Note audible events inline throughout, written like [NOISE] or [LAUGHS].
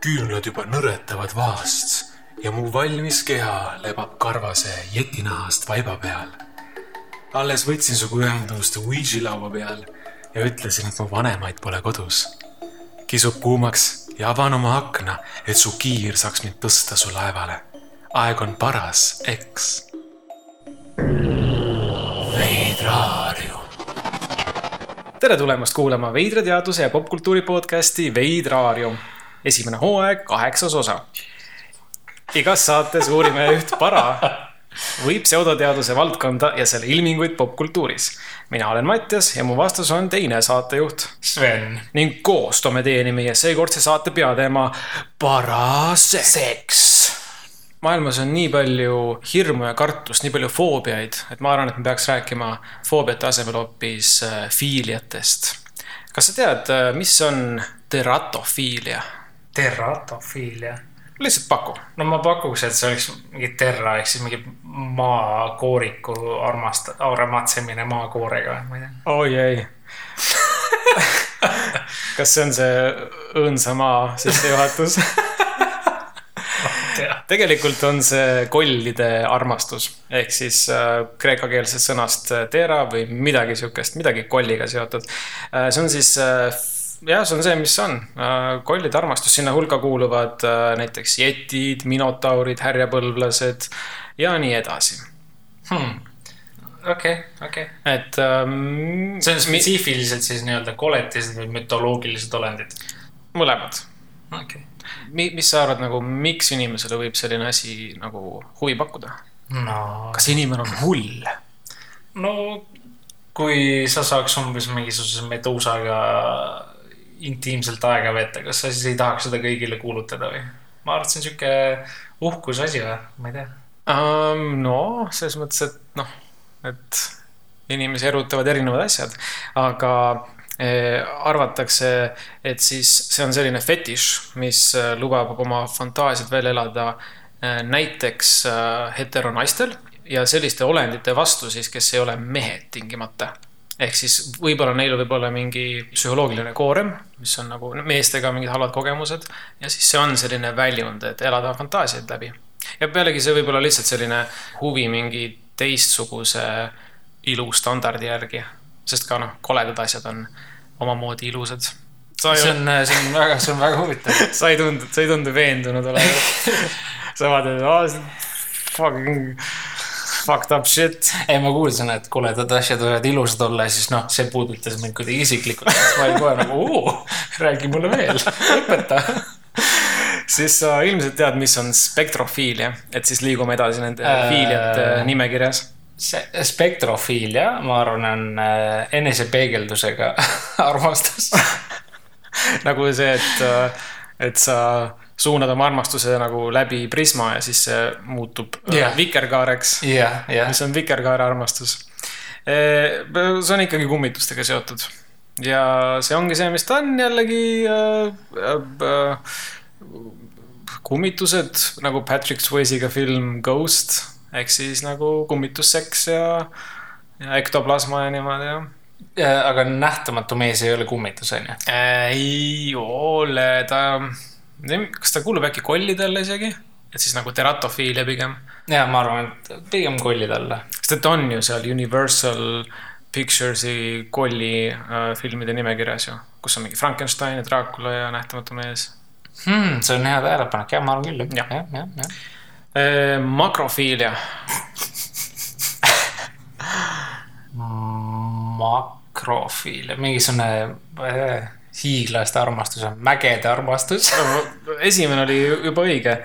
küünlad juba nõretavad vaast ja mu valmis keha lebab karvase jetinahast vaiba peal. alles võtsin sinuga ühendust Ouija laua peal ja ütlesin, et mu vanemaid pole kodus. kisub kuumaks ja avan oma akna, et su kiir saaks mind tõsta su laevale. aeg on paras, eks. veidraarium. tere tulemast kuulama veidra teaduse ja popkultuuri podcasti Veidraarium. Esimene hooaeg, kaheksas osa. igas saates uurime üht para või pseudoteaduse valdkonda ja selle ilminguid popkultuuris. mina olen Mattias ja mu vastus on teine saatejuht Sven. ning koos toome teieni meie seekordse saate peateema paraseks. maailmas on nii palju hirmu ja kartust, nii palju foobiaid, et ma arvan, et me peaks rääkima foobiate asemel hoopis äh, fiiliatest. kas sa tead, äh, mis on teratofiilia? Teratofiilia. lihtsalt paku. no ma pakuks, et see oleks mingi terra ehk siis mingi maakooriku armast-, armatsemine maakoorega, ma ei tea. oi ei [LAUGHS] kas see on see õõnsa maa sissejuhatus? tegelikult on see kollide armastus ehk siis äh, kreekakeelsest sõnast tera või midagi sihukest, midagi kolliga seotud äh,. see on siis äh, jah, see on see, mis on äh, kollide armastus, sinna hulka kuuluvad äh, näiteks jetid, minotaurid, härjapõlvlased ja nii edasi Hmm. okei, okei. et ähm, see on spetsiifiliselt siis nii-öelda koletised või mütoloogilised olendid? mõlemad okei okay. Mi, mis sa arvad nagu, miks inimesele võib selline asi nagu huvi pakkuda? no, kas inimene on hull? no kui sa saaks umbes mingisuguse meduusaga intiimselt aega veeta, kas sa siis ei tahaks seda kõigile kuulutada või? ma arvan, et see on sihuke uhkuse asi või, ma ei tea um,. no selles mõttes, et noh, et inimesi erutavad erinevad asjad, aga eh, arvatakse, et siis see on selline fetiš, mis eh, lubab oma fantaasiat välja elada eh, näiteks heteronaistel ja selliste olendite vastu siis, kes ei ole mehed tingimata ehk siis võib-olla neil võib olla mingi psühholoogiline koorem, mis on nagu meestega mingid halvad kogemused ja siis see on selline väljund, et elada fantaasiaid läbi. ja pealegi see võib olla lihtsalt selline huvi mingi teistsuguse ilustandardi järgi, sest ka noh, koledad asjad on omamoodi ilusad. see on, see on väga, see on väga huvitav. [LAUGHS] sa ei tundu, sa ei tundu veendunud olevat [LAUGHS] sa vaatad, fucking fucked up shit. ei, ma kuulsin, et koledad asjad võivad ilusad olla siis noh, see puudutas mind kuidagi isiklikult. siis ma olin kohe nagu, oo, räägi mulle veel, õpeta siis sa ilmselt tead, mis on spektrofiilia, et siis liigume edasi nende äh... fiiliate nimekirjas. see spektrofiilia, ma arvan, on äh, enesepeegeldusega [LAUGHS] armastus [LAUGHS] nagu see, et, et sa suunad oma armastuse nagu läbi prisma ja siis see muutub yeah. vikerkaareks yeah,. Yeah. mis on vikerkaare armastus. see on ikkagi kummitustega seotud ja see ongi see, mis ta on jällegi äh,. Äh, kummitused nagu Patrick Swayze'iga film Ghost ehk siis nagu kummitusseks ja, ja ektoplasma ja niimoodi jah aga nähtamatu mees ei ole kummitus, on ju? ei ole, ta kas ta kuulub äkki kollide alla isegi? et siis nagu teratofiilia pigem? ja ma arvan, et pigem kollide alla. sest et on ju seal Universal Pictures'i kolli äh, filmide nimekirjas ju, kus on mingi Frankenstein ja Dracula ja Nähtamatu mees hmm,. see on hea tähelepanek, jah, ma arvan küll, jah, jah, jah, jah. Äh, makrofiilia [LAUGHS] makrofiilia, mingisugune äh, hiiglaste armastus on mägede armastus esimene oli juba õige.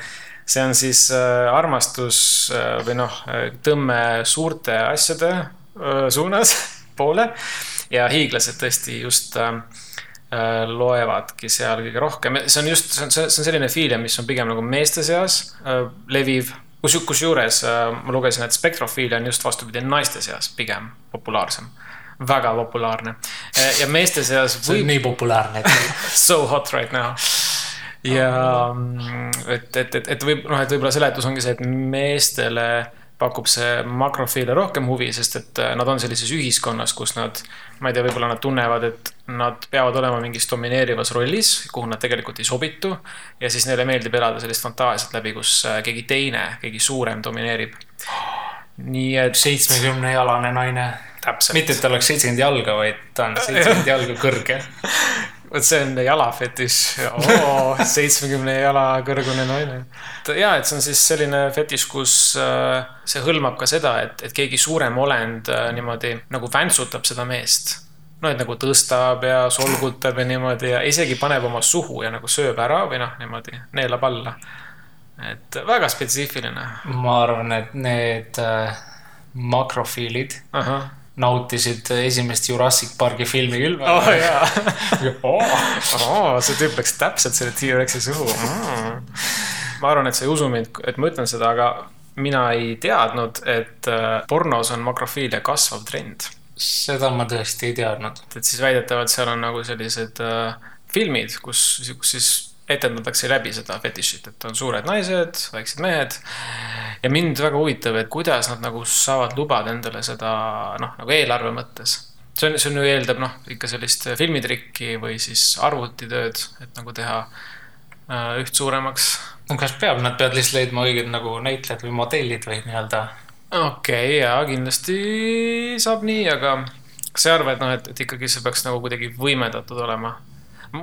see on siis äh, armastus äh, või noh, tõmme suurte asjade äh, suunas, [LAUGHS] poole. ja hiiglased tõesti just loevadki seal kõige rohkem, see on just, see on, see on selline fiilia, mis on pigem nagu meeste seas leviv kus, kusjuures ma lugesin, et spektrofiilia on just vastupidi, naiste seas pigem populaarsem väga populaarne. ja meeste seas võib.... see on nii populaarne [LAUGHS] So hot right now. ja et, et, et, et võib, noh, et võib-olla seletus ongi see, et meestele pakub see makrofiile rohkem huvi, sest et äh, nad on sellises ühiskonnas, kus nad, ma ei tea, võib-olla nad tunnevad, et nad peavad olema mingis domineerivas rollis, kuhu nad tegelikult ei sobitu. ja siis neile meeldib elada sellist fantaasiat läbi, kus äh, keegi teine, keegi suurem domineerib. nii et. seitsmekümne jalane naine. Mitte, et ta oleks seitsekümmend jalga, vaid ta on seitsekümmend jalga kõrge vot see on jalafetiš seitsmekümne jala kõrgune naine. ja, et see on siis selline fetiš, kus äh, see hõlmab ka seda, et, et keegi suurem olend äh, niimoodi nagu väntsutab seda meest. no et nagu tõstab ja solgutab ja niimoodi ja isegi paneb oma suhu ja nagu sööb ära või noh, niimoodi neelab alla. et väga spetsiifiline. ma arvan, et need äh, makrofiilid uh. -huh nautisid esimest Jurassic Parki filmi küll väga oh,. Oh. [LAUGHS] oh, see tüüp läks täpselt selle T-Rexi suhu mm.. ma arvan, et sa ei usu mind, et ma ütlen seda, aga mina ei teadnud, et äh, pornos on makrofiilia kasvav trend. seda ma tõesti ei teadnud. et siis väidetavalt seal on nagu sellised uh, filmid, kus, kus siis etendatakse läbi seda fetišit, et on suured naised, väiksed mehed. ja mind väga huvitab, et kuidas nad nagu saavad lubada endale seda noh, nagu eelarve mõttes. see on, see on ju eeldab noh, ikka sellist filmitrikki või siis arvutitööd, et nagu teha äh, üht suuremaks. no kas peab, nad peavad lihtsalt leidma õiged nagu näitlejad või modellid või nii-öelda. okei okay,, jaa, kindlasti saab nii, aga kas sa ei arva, et noh, et, et ikkagi see peaks nagu kuidagi võimendatud olema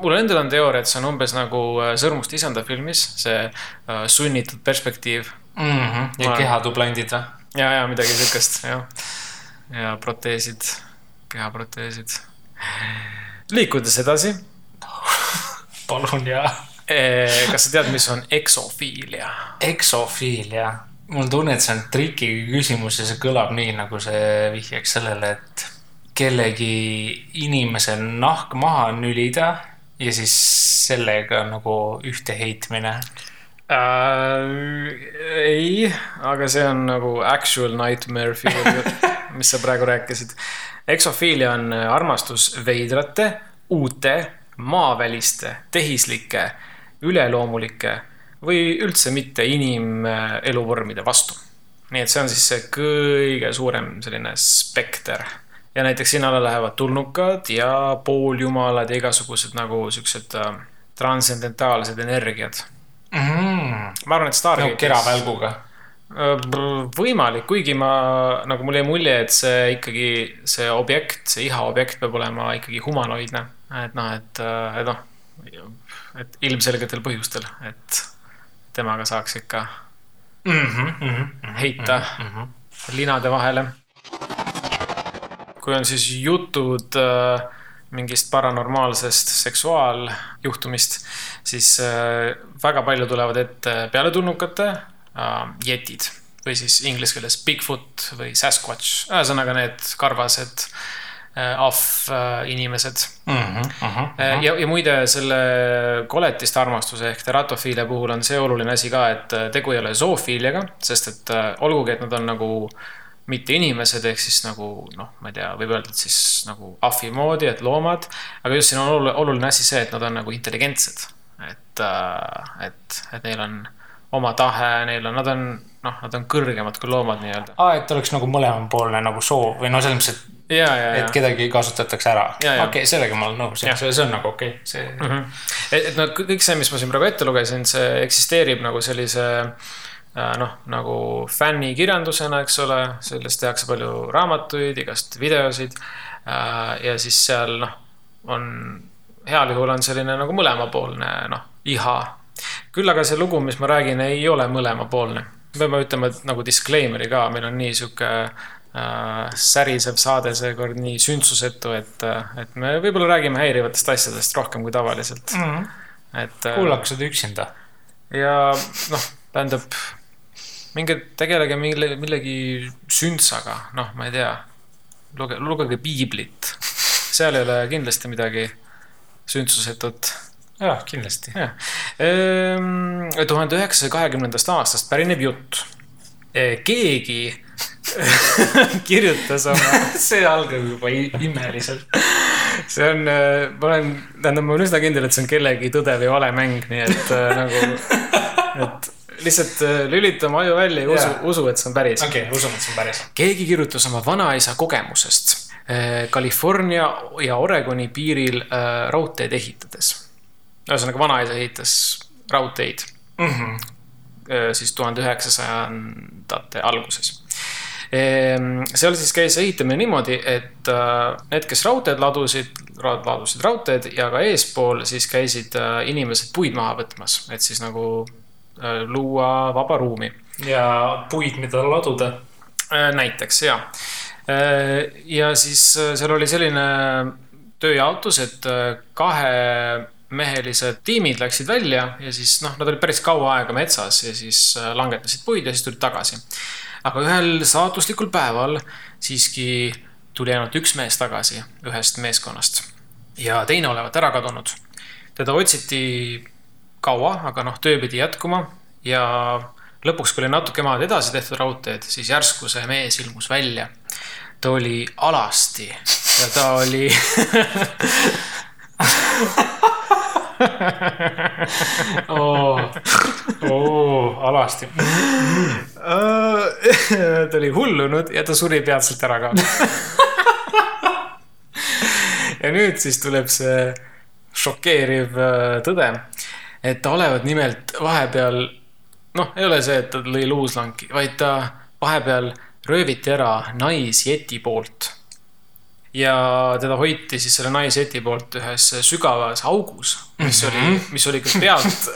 mul endal on teooria, et see on umbes nagu äh, Sõrmust isanda filmis, see uh, sunnitud perspektiiv mm. -hmm. ja kehatublandid või? ja, ja midagi siukest, jah. ja proteesid, kehaproteesid. liikudes edasi [LAUGHS] palun, jaa. kas sa tead, mis on eksofiilia? eksofiilia, mul on tunne, et see on trikiga küsimus ja see kõlab nii, nagu see vihjaks sellele, et kellegi inimese nahk maha nülida ja siis sellega nagu ühte heitmine äh,? ei, aga see on nagu actual nightmare feel [LAUGHS] mis sa praegu rääkisid. eksofiilia on armastus veidrate, uute, maaväliste, tehislike, üleloomulike või üldse mitte inimeluvormide vastu. nii et see on siis see kõige suurem selline spekter ja näiteks sinna alla lähevad tulnukad ja pooljumalad ja igasugused nagu siuksed äh, transcendentaalsed energiad mm.. ma arvan, et Stargate'is nagu keravälguga äh, võimalik, kuigi ma, nagu mul jäi mulje, et see ikkagi, see objekt, see iha objekt peab olema ikkagi humanoidne. et noh, et, äh, et noh, et ilmselgetel põhjustel, et temaga saaks ikka mm -hmm, mm -hmm, heita mm -hmm. linade vahele kui on siis jutud äh, mingist paranormaalsest seksuaaljuhtumist, siis äh, väga palju tulevad ette pealetulnukate äh, jetid või siis inglise keeles Bigfoot või Sasquatch, ühesõnaga need karvased ahvinimesed mm. -hmm, uh -huh. ja, ja muide, selle koletiste armastuse ehk teratofiilia puhul on see oluline asi ka, et tegu ei ole zoofiiliaga, sest et olgugi, et nad on nagu äh, mitte inimesed, ehk siis nagu noh, ma ei tea, võib öelda, et siis nagu ahvi moodi, et loomad. aga just siin on oluline asi see, et nad on nagu intelligentsed. et, äh, et, et neil on oma tahe, neil on, nad on, noh, nad on kõrgemad kui loomad nii-öelda. aa, et oleks nagu mõlemapoolne nagu soov või no selles mõttes, et ja, ja, et kedagi kasutatakse ära. okei okay,, sellega ma olen nõus, see, see on nagu okei okay., see mm. -hmm. et, et no kõik see, mis ma siin praegu ette lugesin, see eksisteerib nagu sellise Äh, noh, nagu fännikirjandusena, eks ole, sellest tehakse palju raamatuid, igast videosid. Äh, ja siis seal noh, on heal juhul on selline nagu mõlemapoolne noh, iha. küll aga see lugu, mis ma räägin, ei ole mõlemapoolne. peame ütlema, et nagu disclaimer'i ka, meil on nii sihuke äh, särisev saade seekord nii sündsusetu, et, et me võib-olla räägime häirivatest asjadest rohkem kui tavaliselt mm. -hmm. et. kuulake seda üksinda. ja noh, tähendab minge tegelege mille, millegi sündsaga, noh, ma ei tea. luge-, lugege piiblit. seal ei ole kindlasti midagi sündsusetut. jah, kindlasti. Ehm, tuhande üheksasaja kahekümnendast aastast pärineb jutt. E, keegi [LAUGHS] kirjutas oma [LAUGHS] see algab juba imeliselt. see on, e, ma olen, tähendab, ma olen üsna kindel, et see on kellegi tõde või vale mäng, nii et e, nagu, et lihtsalt äh, lülita oma aju välja ja usu Jaa., usu, et see on päris. okei okay,, usun, et see on päris. keegi kirjutas oma vanaisa kogemusest äh, California ja Oregoni piiril äh, raudteed ehitades. ühesõnaga, vanaisa ehitas raudteid Mhm. äh, siis tuhande üheksasajandate alguses. seal siis käis ehitamine niimoodi, et need, kes raudteed ladusid, ladusid raudteed ja ka eespool siis käisid inimesed puid maha võtmas, et siis nagu luua vaba ruumi ja puid, mida laduda. Äh, näiteks ja. ja siis äh, seal oli selline tööjaotus, et äh, kahemehelised tiimid läksid välja ja siis noh, nad olid päris kaua aega metsas ja siis äh, langetasid puid ja siis tulid tagasi. aga ühel saatuslikul päeval siiski tuli ainult üks mees tagasi ühest meeskonnast ja teine olevat ära kadunud. teda otsiti kaua, aga noh, töö pidi jätkuma ja lõpuks, kui oli natuke maad edasi tehtud raudteed, siis järsku see mees ilmus välja. ta oli alasti ja ta oli [LAUGHS] oo, oo, alasti. ta oli hullunud ja ta suri peatselt ära ka. [LAUGHS] ja nüüd siis tuleb see šokeeriv äh, tõde, et ta olevat nimelt vahepeal, noh, ei ole see, et ta lõi luuslanki, vaid ta vahepeal rööviti ära naisjeti poolt. ja teda hoiti siis selle naisjeti poolt ühes sügavas augus, mis oli, mis oli küll pealt,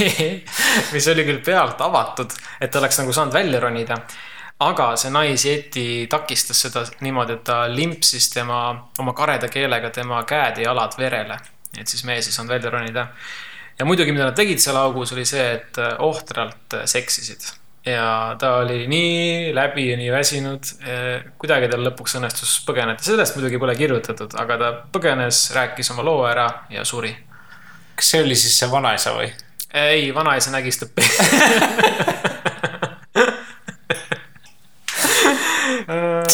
[LAUGHS] mis oli küll pealt avatud, et ta oleks nagu saanud välja ronida aga see naisjeti takistas seda niimoodi, et ta limpsis tema, oma kareda keelega tema käed ja jalad verele. et siis mees ei saanud välja ronida. Ja muidugi, mida nad tegid seal augus, oli see, et ohtralt seksisid. ja ta oli nii läbi ja nii väsinud. kuidagi tal lõpuks õnnestus põgeneda, sellest muidugi pole kirjutatud, aga ta põgenes, rääkis oma loo ära ja suri. kas see oli siis see vanaisa või? ei, vanaisa nägis ta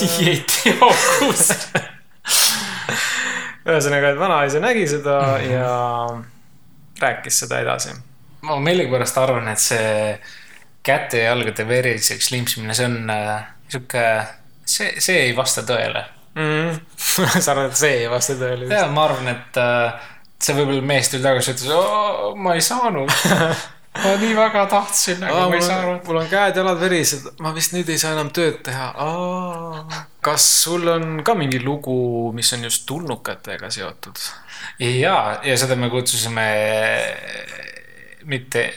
dieeti augus. ühesõnaga, et vanaisa nägi seda ja rääkis seda edasi. ma millegipärast arvan, et see käte ja jalgade veriseks limpsimine, see on äh, sihuke, see, see ei vasta tõele. mm.. sa arvad, et see ei vasta tõele? ja ma arvan, et äh, see võib-olla mees tuli tagasi, ütles, ma ei saanud. [LAUGHS] ma nii väga tahtsin, aga ma ei mul, on, saanud. mul on käed-jalad verised, ma vist nüüd ei saa enam tööd teha. kas sul on ka mingi lugu, mis on just tulnukatega seotud? ja, ja seda me kutsusime mitte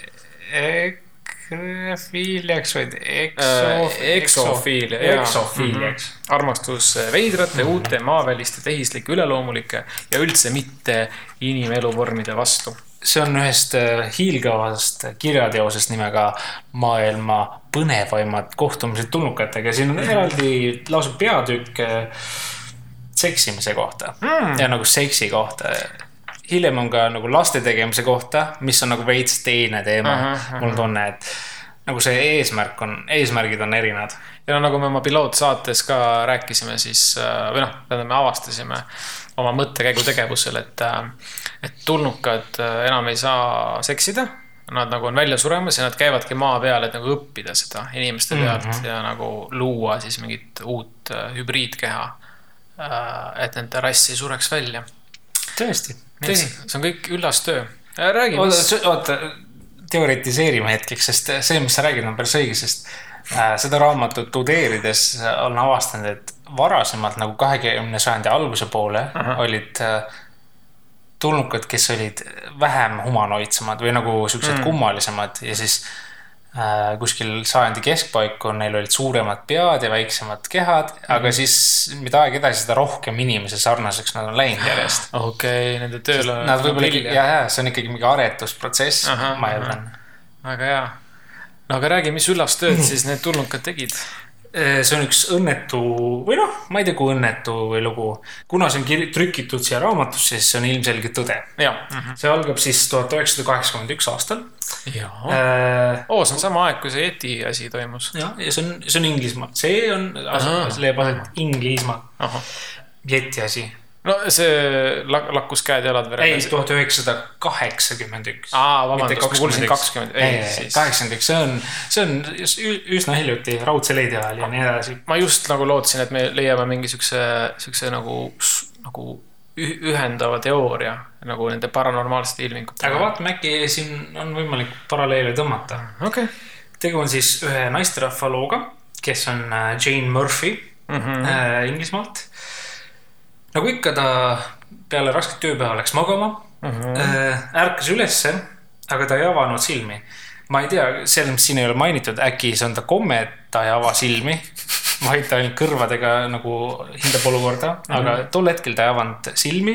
ekrefiiliaks, vaid ekso-, eksofiilia, eksofiiliaks. armastus veidrate, uute, maaväliste, tehislike, üleloomulike ja üldse mitte inimeluvormide vastu. See on ühest äh, hiilgavast kirjateosest nimega Maailma põnevaimad kohtumised tulnukatega. siin on eraldi lausa peatükk äh, seksimise kohta mm. ja nagu seksi kohta. hiljem on ka nagu laste tegemise kohta, mis on nagu veits teine teema uh. -huh, ahah. mul on tunne, et nagu see eesmärk on, eesmärgid on erinevad. ja no nagu me oma pilootsaates ka rääkisime, siis äh, või noh, tähendab, me avastasime oma mõttekäigu tegevusel, et, et tulnukad äh, enam ei saa seksida. Nad nagu on välja suremas ja nad käivadki maa peal, et nagu õppida seda inimeste pealt mm -hmm. ja nagu luua siis mingit uut äh, hübriidkeha. et nende rass ei sureks välja. tõesti, tõsi. see on kõik üllas töö. räägi, oota oota, teoritiseerime hetkeks, sest see, mis sa räägid, on päris õige, sest äh, seda raamatut tudeerides olen avastanud, et varasemalt nagu kahekümne sajandi alguse poole uh -huh. olid äh, tulnukad, kes olid vähem humanoidsemad või nagu siuksed mm. kummalisemad ja siis äh, kuskil sajandi keskpaiku neil olid suuremad pead ja väiksemad kehad mm, -hmm. aga siis mida aeg edasi, seda rohkem inimese sarnaseks nad on läinud järjest. [GASPS] okei okay,, nende tööl on. Nad võib-olla ikkagi, ja, ja see on ikkagi mingi aretusprotsess, Ahah, ma ahah. eeldan. väga hea. no aga räägi, mis üllast tööd siis need tulnukad tegid? See on üks õnnetu või noh, ma ei tea, kui õnnetu või lugu. kuna see on kir- trükitud siia raamatusse, siis see on ilmselgelt tõde. jaa. see algab siis tuhat üheksasada kaheksakümmend üks aastal. jaa. jah, oo, see on sama aeg, kui see Yeti asi toimus. ja see on, see on Inglismaa, see on, leiab aset Inglismaa, ahah, jeti asi. No see lak- lakkus käed-jalad verega. ei, tuhat üheksasada kaheksakümmend üks. aa, vabandust, ma kuulsin kakskümmend, ei ei, kaheksakümmend üks, see on, see on üsna hiljuti, raudse leedi ajal ja nii edasi. ma just nagu lootsin, et me leiame mingi siukse, siukse nagu, nagu ühendava teooria nagu nende paranormaalsete ilmingute. aga vaatame, äkki siin on võimalik paralleele tõmmata. okei okay.. tegu on siis ühe naisterahva looga, kes on äh, Jane Murphy mm -hmm. äh, Inglismaalt. Nagu ikka, ta peale rasket tööpäeva läks magama Mm mm, -hmm. ärkas ülesse, aga ta ei avanud silmi. ma ei tea, selles mõttes siin ei ole mainitud, äkki see on ta komme, et ta ei ava silmi, vaid ta ainult kõrvadega nagu hindab olukorda mm, -hmm. aga tol hetkel ta ei avanud silmi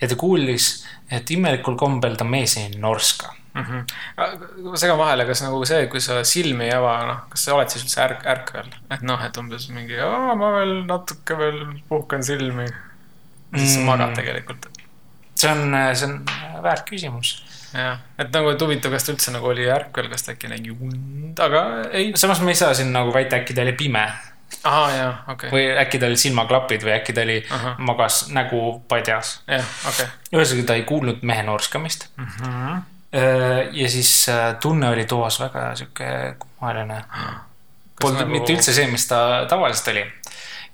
ja ta kuulis, et imelikul kombel ta mees ei norska mm. -hmm. segan vahele, kas nagu see, kui sa silmi ei ava, noh, kas sa oled siis üldse ärk, ärkvel, et noh, et umbes mingi, ma veel natuke veel puhkan silmi. Siis sa Mm. magad tegelikult. see on, see on väärt küsimus. jah, et nagu, et huvitav, kas ta üldse nagu oli ärkvel, kas ta äkki nägi und, aga ei. samas me ei saa siin nagu väita, äkki ta oli pime ahah, jaa, okei okay., või äkki tal olid silmaklapid või äkki ta oli, magas nägu padjas. jah, okei. ühesõnaga, ta ei kuulnud mehe norskamist. Mhm. ja siis äh, tunne oli toas väga sihuke kummaline. Polnud nagu... mitte üldse see, mis ta tavaliselt oli.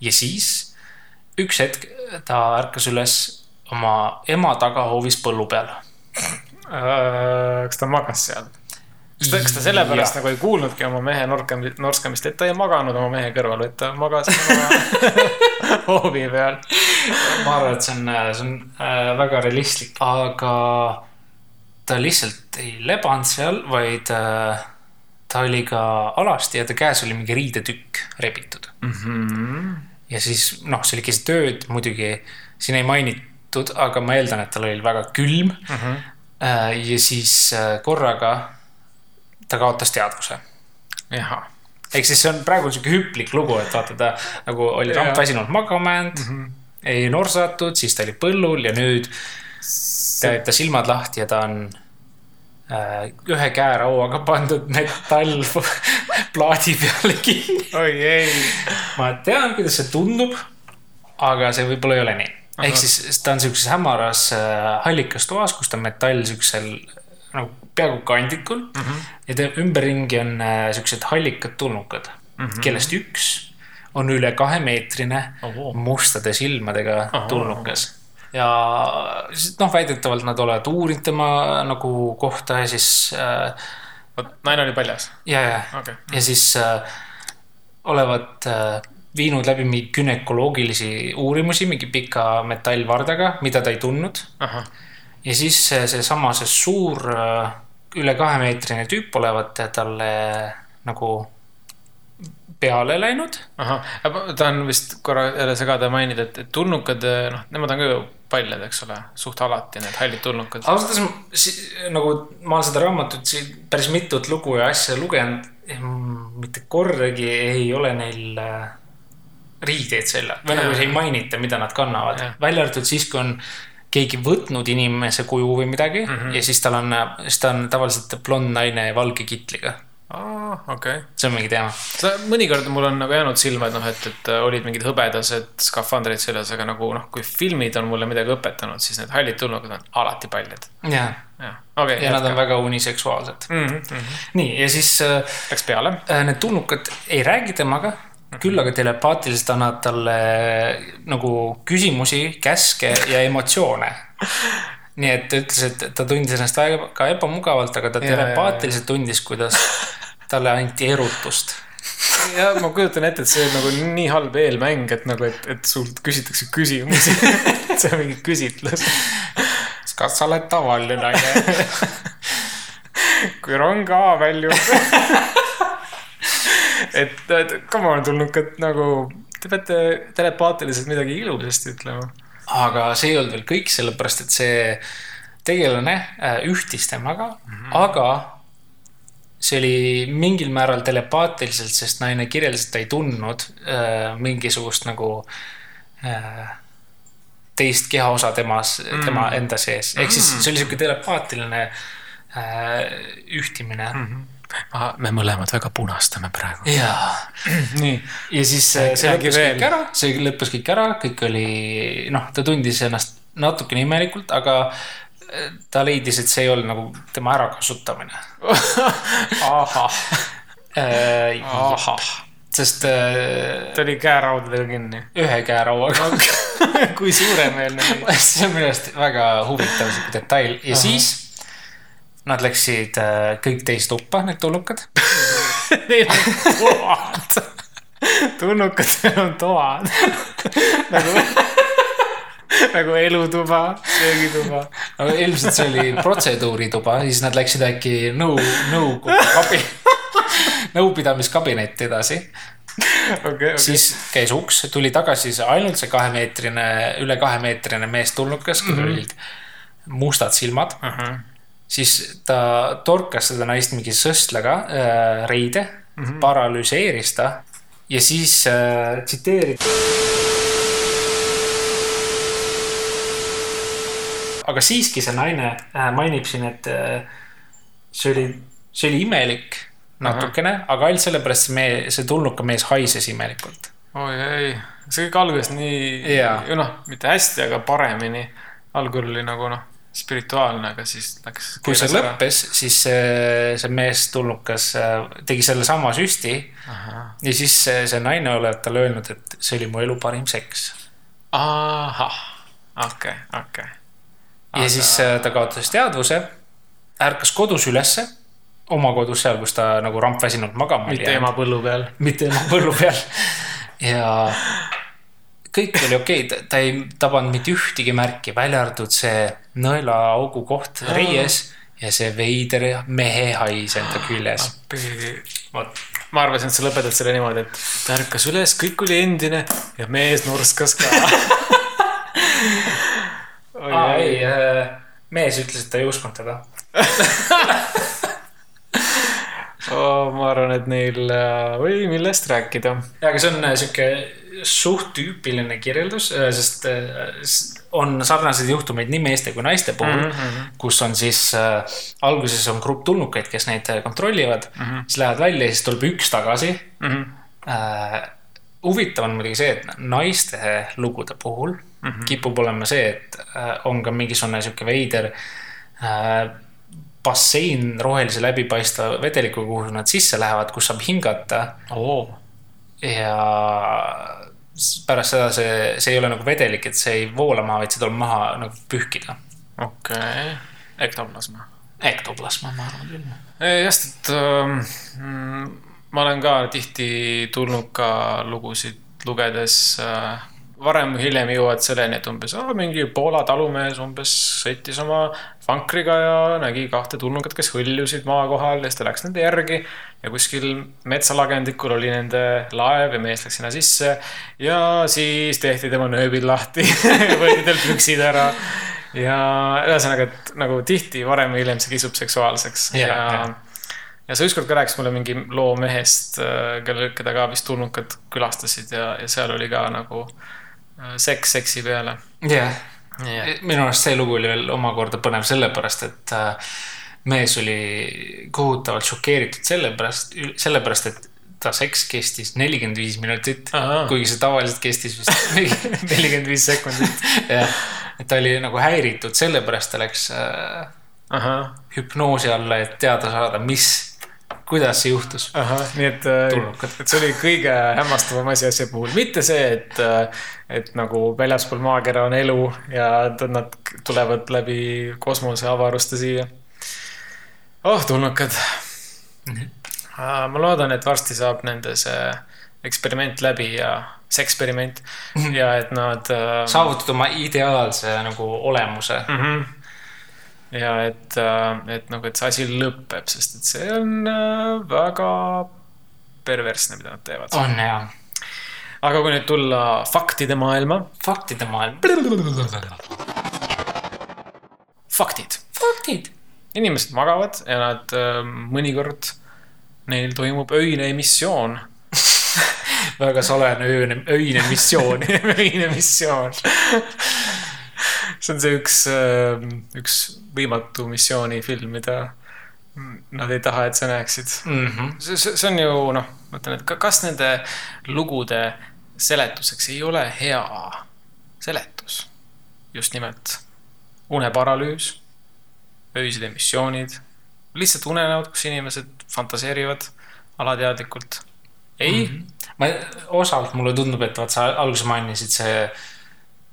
ja siis üks hetk ta ärkas üles oma ema tagahoovis põllu peal. Äh, kas ta magas seal? kas ta, kas ta sellepärast nagu ei kuulnudki oma mehe norkamist, norskamist, et ta ei maganud oma mehe kõrval, vaid ta magas oma [LAUGHS] hoovi peal. ma arvan, et see on, see on äh, väga realistlik, aga ta lihtsalt ei lebanud seal, vaid äh, ta oli ka alasti ja ta käes oli mingi riidetükk rebitud. Ja siis noh, see oli keset ööd muidugi, siin ei mainitud, aga ma eeldan, et tal oli väga külm. ja siis äh, korraga ta kaotas teadvuse. ehk siis see on praegu sihuke hüplik lugu, et vaata ta nagu oli Jaa. rampväsinud magama jäänud mm, -hmm. ei norsatud, siis ta oli põllul ja nüüd ta silmad lahti ja ta on ühe käerauaga pandud metallplaadi peale kinni. oi ei. ma tean, kuidas see tundub, aga see võib-olla ei ole nii. ehk siis ta on siukses hämaras äh, hallikas toas, kus ta on metall siuksel nagu peaaegu kandikul mm. -hmm. ja ta ümberringi on äh, siuksed hallikad tulnukad mm, -hmm. kellest üks on üle kahemeetrine mustade silmadega tulnukas. Ja noh, väidetavalt nad olevat uurinud tema nagu kohta ja siis äh, vot naine oli paljas. ja, ja okei. ja siis äh, olevat äh, viinud läbi mingi gümnakoloogilisi uurimusi mingi pika metallvardaga, mida ta ei tundnud. ja siis see- seesama, see suur äh, üle kahemeetrine tüüp olevat talle nagu peale läinud. ahah, ta on vist korra jälle segada mainida, et, et tulnukad, noh, nemad on ka ju paljad, eks ole, suht alati need hallid tulnukad. ausalt öeldes nagu ma olen seda raamatut siin päris mitut lugu ja asja lugenud, mitte kordagi ei ole neil äh, riideid selja või nagu ei mainita, mida nad kannavad välja arvatud siis, kui on keegi võtnud inimese kuju või midagi mm -hmm. ja siis tal on, siis ta on tavaliselt blond naine valge kitliga. aa, okei. see on mingi teema. mõnikord mul on nagu jäänud silma, et noh, et, et olid mingid hõbedased skafandrid seljas, aga nagu noh, kui filmid on mulle midagi õpetanud, siis need hallid tulnukad on alati paljad. jah, jah, okei. ja nad on väga uniseksuaalsed. mm. -hmm. nii, ja siis äh, Läks peale. äh, need tulnukad ei räägi temaga, küll aga telepaatiliselt annavad talle nagu küsimusi, käske ja emotsioone. [LAUGHS] nii et ta ütles, et ta tundis ennast väga ebamugavalt, aga ta telepaatiliselt tundis, kuidas talle anti erutust. ja ma kujutan ette, et see on nagu nii halb eelmäng, et nagu, et, et sult küsitakse küsimusi. [LAUGHS] see on mingi küsitlus. kas sa oled tavaline naine? [LAUGHS] kui rong A väljub. [LAUGHS] et, et come on, tulnukad nagu, te peate telepaatiliselt midagi ilusasti ütlema. Aga see ei olnud veel kõik, sellepärast et see tegelane äh, ühtis temaga mm, -hmm. aga see oli mingil määral telepaatiliselt, sest naine kirjeldas, et ta ei tundnud äh, mingisugust nagu äh, teist kehaosa temas mm., tema enda sees, ehk siis see oli sihuke telepaatiline äh, ühtimine mm. -hmm. Me mõlemad väga punastame praegu. jaa. [CLEARS THROAT] nii, ja siis see Räägi lõppes veel. kõik ära, see lõppes kõik ära, kõik oli, noh, ta tundis ennast natukene imelikult, aga äh, ta leidis, et see ei olnud nagu tema ärakasutamine. [LAUGHS] ahah, Äh, ahah, sest äh, ta oli käeraudadega kinni. ühe käerauaga. [LAUGHS] kui suuremeelne [LAUGHS] see on minu arust väga huvitav sihuke detail ja siis nad läksid äh, kõik teist tuppa, need tulnukad. [LAUGHS] Neil on toad. [LAUGHS] tulnukatel on toad. nagu, nagu elutuba, söögituba. aga ilmselt see oli protseduurituba, siis nad läksid äkki nõu, nõukogu kabi, [LAUGHS] nõupidamiskabinetti edasi. okei, okei. siis käis uks, tuli tagasi see ainult see kahemeetrine, üle kahemeetrine mees tulnukas, kellel olid mustad silmad. Siis ta torkas seda naist mingi sõstlaga äh, reide mm, -hmm. paralüseeris ta ja siis äh, tsiteerib. aga siiski see naine äh, mainib siin, et äh, see oli, see oli imelik natukene, aga ainult sellepärast see mees, see tulnuka mees haises imelikult. oi ei, see kõik algas nii Jaa., noh, mitte hästi, aga paremini. algul oli nagu noh, spirituaalne, aga siis läks. kui see. lõppes, siis see, see mees tulnukas äh, tegi sellesama süsti ja siis see, see naine olevat talle öelnud, et see oli mu elu parim seks. ahah, okei, okei. ja siis äh, ta kaotas teadvuse, ärkas kodus ülesse, oma kodus seal, kus ta nagu rampväsinud magama mitte ema põllu peal. mitte ema põllu peal. ja kõik oli okei okay., ta ei tabanud mitte ühtegi märki, välja arvatud see nõelaaugu koht reies ja see veider mehe hais enda küljes. vot, ma arvasin, et sa lõpetad selle niimoodi, et ta ärkas üles, kõik oli endine ja mees nurskas ka. [LAUGHS] aa ei, mees ütles, et ta ei uskunud teda. [LAUGHS] oh,. ma arvan, et neil äh, oli millest rääkida. ja, aga see on äh, sihuke suht tüüpiline kirjeldus, sest äh, s- on sarnaseid juhtumeid nii meeste kui naiste puhul mm, -hmm. kus on siis äh, alguses on grupp tulnukaid, kes neid äh, kontrollivad mm, -hmm. siis lähevad välja ja siis tuleb üks tagasi mm. -hmm. äh, huvitav on muidugi see, et naiste lugude puhul mm -hmm. kipub olema see, et äh, on ka mingisugune sihuke veider äh, bassein rohelise läbipaistva vedelikuga, kuhu nad sisse lähevad, kus saab hingata oo, ja pärast seda see, see ei ole nagu vedelik, et see ei voola maha, vaid see tuleb maha nagu pühkida. okei, ektoplasma. ektoplasma, ma arvan küll. jah, sest ähm, mm, ma olen ka tihti tulnud ka lugusid lugedes äh, varem või hiljem jõuad selleni, et umbes oh, mingi Poola talumees umbes sõitis oma vankriga ja nägi kahte tulnukat, kes hõljusid maa kohal ja siis ta läks nende järgi ja kuskil metsalagendikul oli nende laev ja mees läks sinna sisse ja siis tehti tema nööbid lahti [LAUGHS] võeti talt püksid ära ja ühesõnaga, et nagu tihti varem või hiljem see kisub seksuaalseks ja, jaa. ja ja sa ükskord ka rääkisid mulle mingi loo mehest, kelle, keda ka vist tulnukad külastasid ja, ja seal oli ka nagu seks seksi peale. jah, Jah. minu arust see lugu oli veel omakorda põnev sellepärast, et äh, mees oli kohutavalt šokeeritud sellepärast, sellepärast, et ta seks kestis nelikümmend viis minutit, kuigi see tavaliselt kestis vist [LAUGHS] nelikümmend viis sekundit. jah, et ta oli nagu häiritud, sellepärast ta läks äh, ahah, hüpnoosi alla, et teada saada, mis, kuidas see juhtus. nii et, äh, et see oli kõige hämmastavam asi asja puhul, mitte see, et, et nagu väljaspool maakera on elu ja nad tulevad läbi kosmose avaruste siia. oh, tulnukad. ma loodan, et varsti saab nende see eksperiment läbi ja see eksperiment ja et nad äh, saavutad oma ideaalse nagu olemuse. mm. -hmm. Ja et, et nagu, et see asi lõpeb, sest et see on äh, väga perversne, mida nad teevad. on hea. aga kui nüüd tulla faktide maailma, faktide maailm. faktid. faktid. inimesed magavad ja nad äh, mõnikord, neil toimub öine emissioon. [LAUGHS] väga salajane öine, öine missioon. [LAUGHS] öine missioon. See on see üks, üks võimatu missioonifilm, mida nad ei taha, et sa näeksid. mm. -hmm. see, see see on ju noh, ma ütlen, et ka- kas nende lugude seletuseks ei ole hea seletus? just nimelt uneparalüüs, öised emissioonid, lihtsalt unenäod, kus inimesed fantaseerivad alateadlikult. ei mm, -hmm. ma, osalt mulle tundub, et vaat sa alguses mainisid see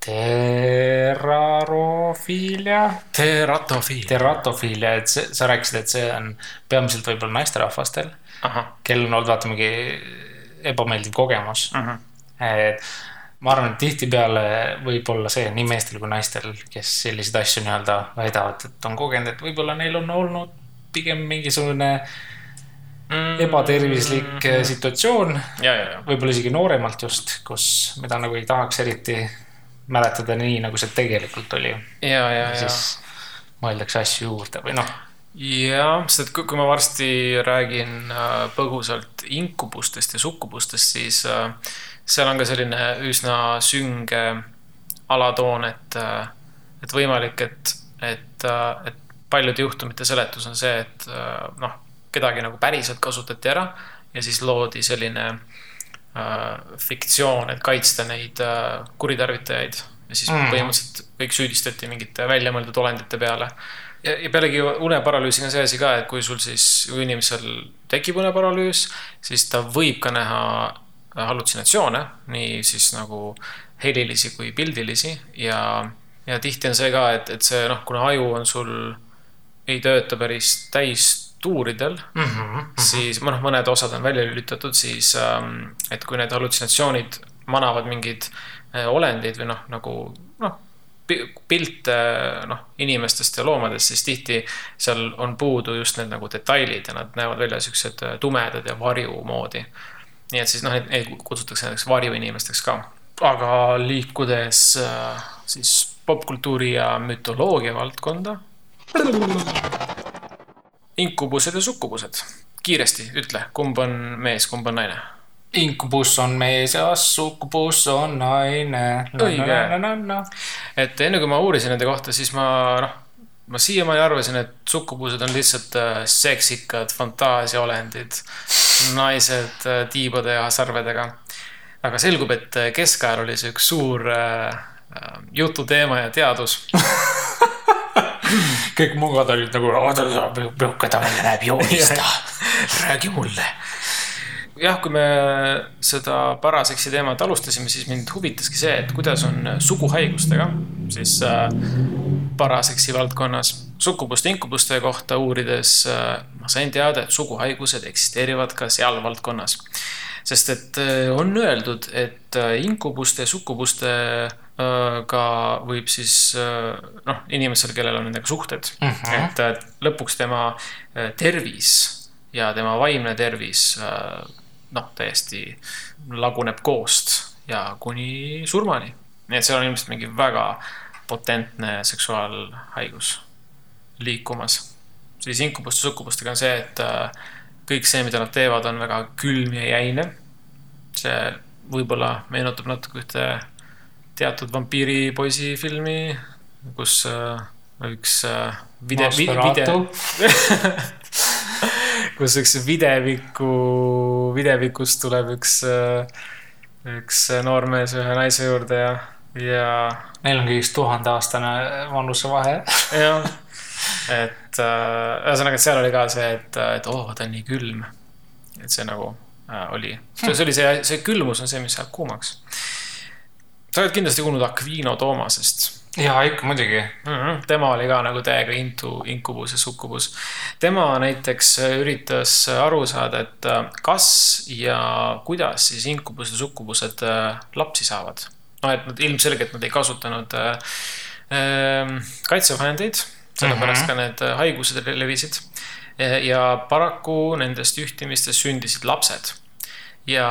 terarofiilia, teratofiil. teratofiilia, et see, sa rääkisid, et see on peamiselt võib-olla naisterahvastel, kellel on olnud vaata mingi ebameeldiv kogemus. ahah, et ma arvan, et tihtipeale võib olla see nii meestel kui naistel, kes selliseid asju nii-öelda väidavad, et on kogenud, et võib-olla neil on olnud pigem mingisugune ebatervislik eh, situatsioon, võib-olla isegi nooremalt just, kus, mida nagu ei tahaks eriti mäletada nii, nagu see tegelikult oli. ja, ja, ja. siis mõeldakse asju juurde või noh, jah, sest kui, kui ma varsti räägin äh, põgusalt inkubustest ja sukkubustest, siis äh, seal on ka selline üsna sünge alatoon, et, et võimalik, et, et, et paljude juhtumite seletus on see, et äh, noh, kedagi nagu päriselt kasutati ära ja siis loodi selline äh, fiktsioon, et kaitsta neid äh, kuritarvitajaid. Ja siis mm. põhimõtteliselt kõik süüdistati mingite väljamõeldud olendite peale. Ja, ja pealegi uneparalüüsiga on see asi ka, et kui sul siis, kui inimesel tekib uneparalüüs, siis ta võib ka näha hallutsinatsioone, nii siis nagu helilisi kui pildilisi. Ja, ja tihti on see ka, et, et see noh, kuna aju on sul, ei tööta päris täistuuridel mm, -hmm. siis noh, mõned osad on välja lülitatud, siis ähm, et kui need hallutsinatsioonid manavad mingeid äh, olendeid või noh, nagu noh, pilte noh, inimestest ja loomadest, siis tihti seal on puudu just need nagu detailid ja nad näevad välja siuksed äh, tumedad ja varju moodi. nii et siis noh, neid, kutsutakse näiteks varjuinimesteks ka. aga liikudes äh, siis popkultuuri ja mütoloogia valdkonda. Inkubused ja sukkubused, kiiresti ütle, kumb on mees, kumb on naine? inkubus on mees ja sukkubus on naine. Õige. et enne kui ma uurisin nende kohta, siis ma noh, ma siiamaani arvasin, et sukkubused on lihtsalt äh, seksikad fantaasiaolendid, naised äh, tiibade ja sarvedega. aga selgub, et äh, keskajal oli see üks suur jututeema ja teadus. [LAUGHS] kõik mugad olid nagu, oota, milline ta välja näeb, joonista, räägi mulle. jah, kui me seda paraseksi teemat alustasime, siis mind huvitaski see, et kuidas on suguhaigustega siis äh, paraseksi valdkonnas sukkubuste inkubuste kohta uurides äh, ma sain teada, et suguhaigused eksisteerivad ka seal valdkonnas. sest et äh, on öeldud, et inkubuste ja sukkubuste ka võib siis äh, noh, inimesel, kellel on nendega suhted mm. -hmm. et äh, lõpuks tema äh, tervis ja tema vaimne tervis äh, noh, täiesti laguneb koost ja kuni surmani. nii et seal on ilmselt mingi väga potentne seksuaalhaigus liikumas. siis inkubuste sukkubustega on see, et äh, kõik see, mida nad teevad, on väga külm ja jäine. see võib-olla meenutab natuke ühte teatud vampiiripoisi filmi, kus äh, üks äh, vide-, vide-, [LAUGHS] kus üks videviku, videvikust tuleb üks, üks noormees ühe naise juurde ja, ja Neil on kõigest tuhandeaastane vanusevahe. [LAUGHS] jah, et äh, ühesõnaga, et seal oli ka see, et, et oo oh,, ta on nii külm. et see nagu äh, oli, see oli see, see külmus on see, mis jääb kuumaks. Sa oled kindlasti kuulnud Aquino Toomasest ja ikka muidugi. mm. -hmm. tema oli ka nagu täiega into inkubus ja sukkubus. tema näiteks üritas aru saada, et äh, kas ja kuidas siis inkubused ja sukkubused äh, lapsi saavad. noh, et nad ilmselgelt nad ei kasutanud äh, äh, kaitsevahendeid, sellepärast mm -hmm. ka need äh, haigused levisid. ja paraku nendest juhtimistest sündisid lapsed ja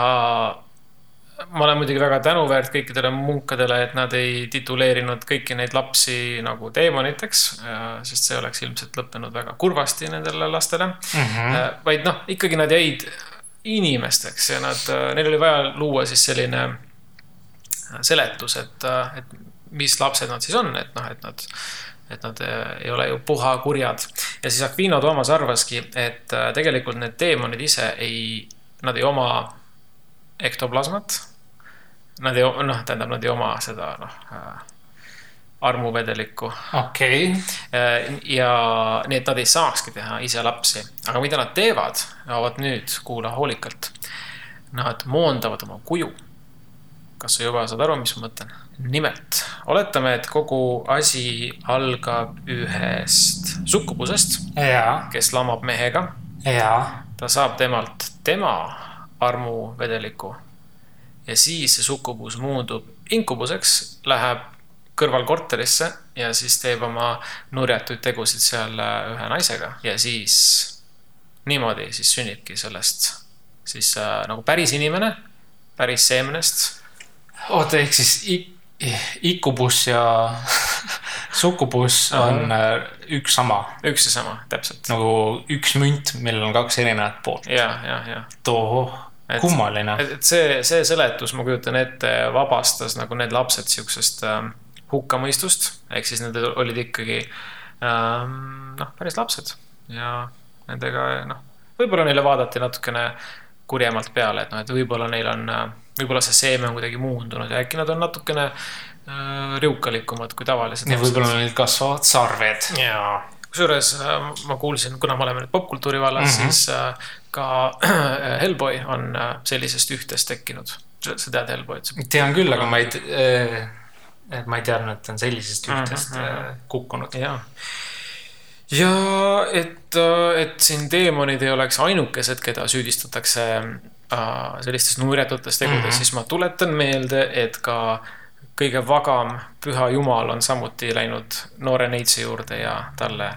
ma olen muidugi väga tänuväärt kõikidele munkadele, et nad ei tituleerinud kõiki neid lapsi nagu teemoniteks, sest see oleks ilmselt lõppenud väga kurvasti nendele lastele mm. -hmm. vaid noh, ikkagi nad jäid inimesteks ja nad, neil oli vaja luua siis selline seletus, et, et mis lapsed nad siis on, et noh, et nad et nad äh, ei ole ju puhakurjad. ja siis Aquino Toomas arvaski, et äh, tegelikult need teemonid ise ei, nad ei oma ektoplasmat. Nad ei, noh, tähendab, nad ei oma seda, noh äh, armuvedelikku. okei okay. ja nii, et nad ei saakski teha ise lapsi, aga mida nad teevad, vot nüüd kuula hoolikalt. Nad moondavad oma kuju. kas sa juba saad aru, mis ma mõtlen? nimelt, oletame, et kogu asi algab ühest sukkubusest, kes lamab mehega. ta saab temalt tema armuvedeliku ja siis see sukkubus muundub inkubuseks, läheb kõrvalkorterisse ja siis teeb oma nurjatuid tegusid seal äh, ühe naisega. Ja siis niimoodi siis sünnibki sellest siis äh, nagu päris inimene, päris seemnest. oota, ehk siis ikubus ja [LAUGHS] sukubus on äh, üks sama. üks ja sama, täpselt. nagu üks münt, millel on kaks erinevat poolt. ja, ja, ja. tohoh, kummaline. et see, see seletus, ma kujutan ette, vabastas nagu need lapsed siuksest äh, hukkamõistust, ehk siis need olid ikkagi ähm, noh, päris lapsed ja nendega noh, võib-olla neile vaadati natukene kurjemalt peale, et noh, et võib-olla neil on äh, võib-olla see seeme on kuidagi muundunud ja äkki nad on natukene äh, riukalikumad kui tavalised. ja võib-olla neil kasvavad sarved. jaa, kusjuures äh, ma kuulsin, kuna me oleme nüüd popkultuuri vallas mm, -hmm. siis äh, ka äh, Hellboy on äh, sellisest ühtest tekkinud. sa tead Hellboyt? tean küll, aga ma ei äh,, ma ei teadnud, et ta on sellisest mhm, ühtest mm -hmm. kukkunud. jaa ja et, äh, et siin teemonid ei oleks ainukesed, keda süüdistatakse Äh, sellistes nurjatutes tegudes mm, -hmm. siis ma tuletan meelde, et ka kõige vagam püha jumal on samuti läinud noore neitsi juurde ja talle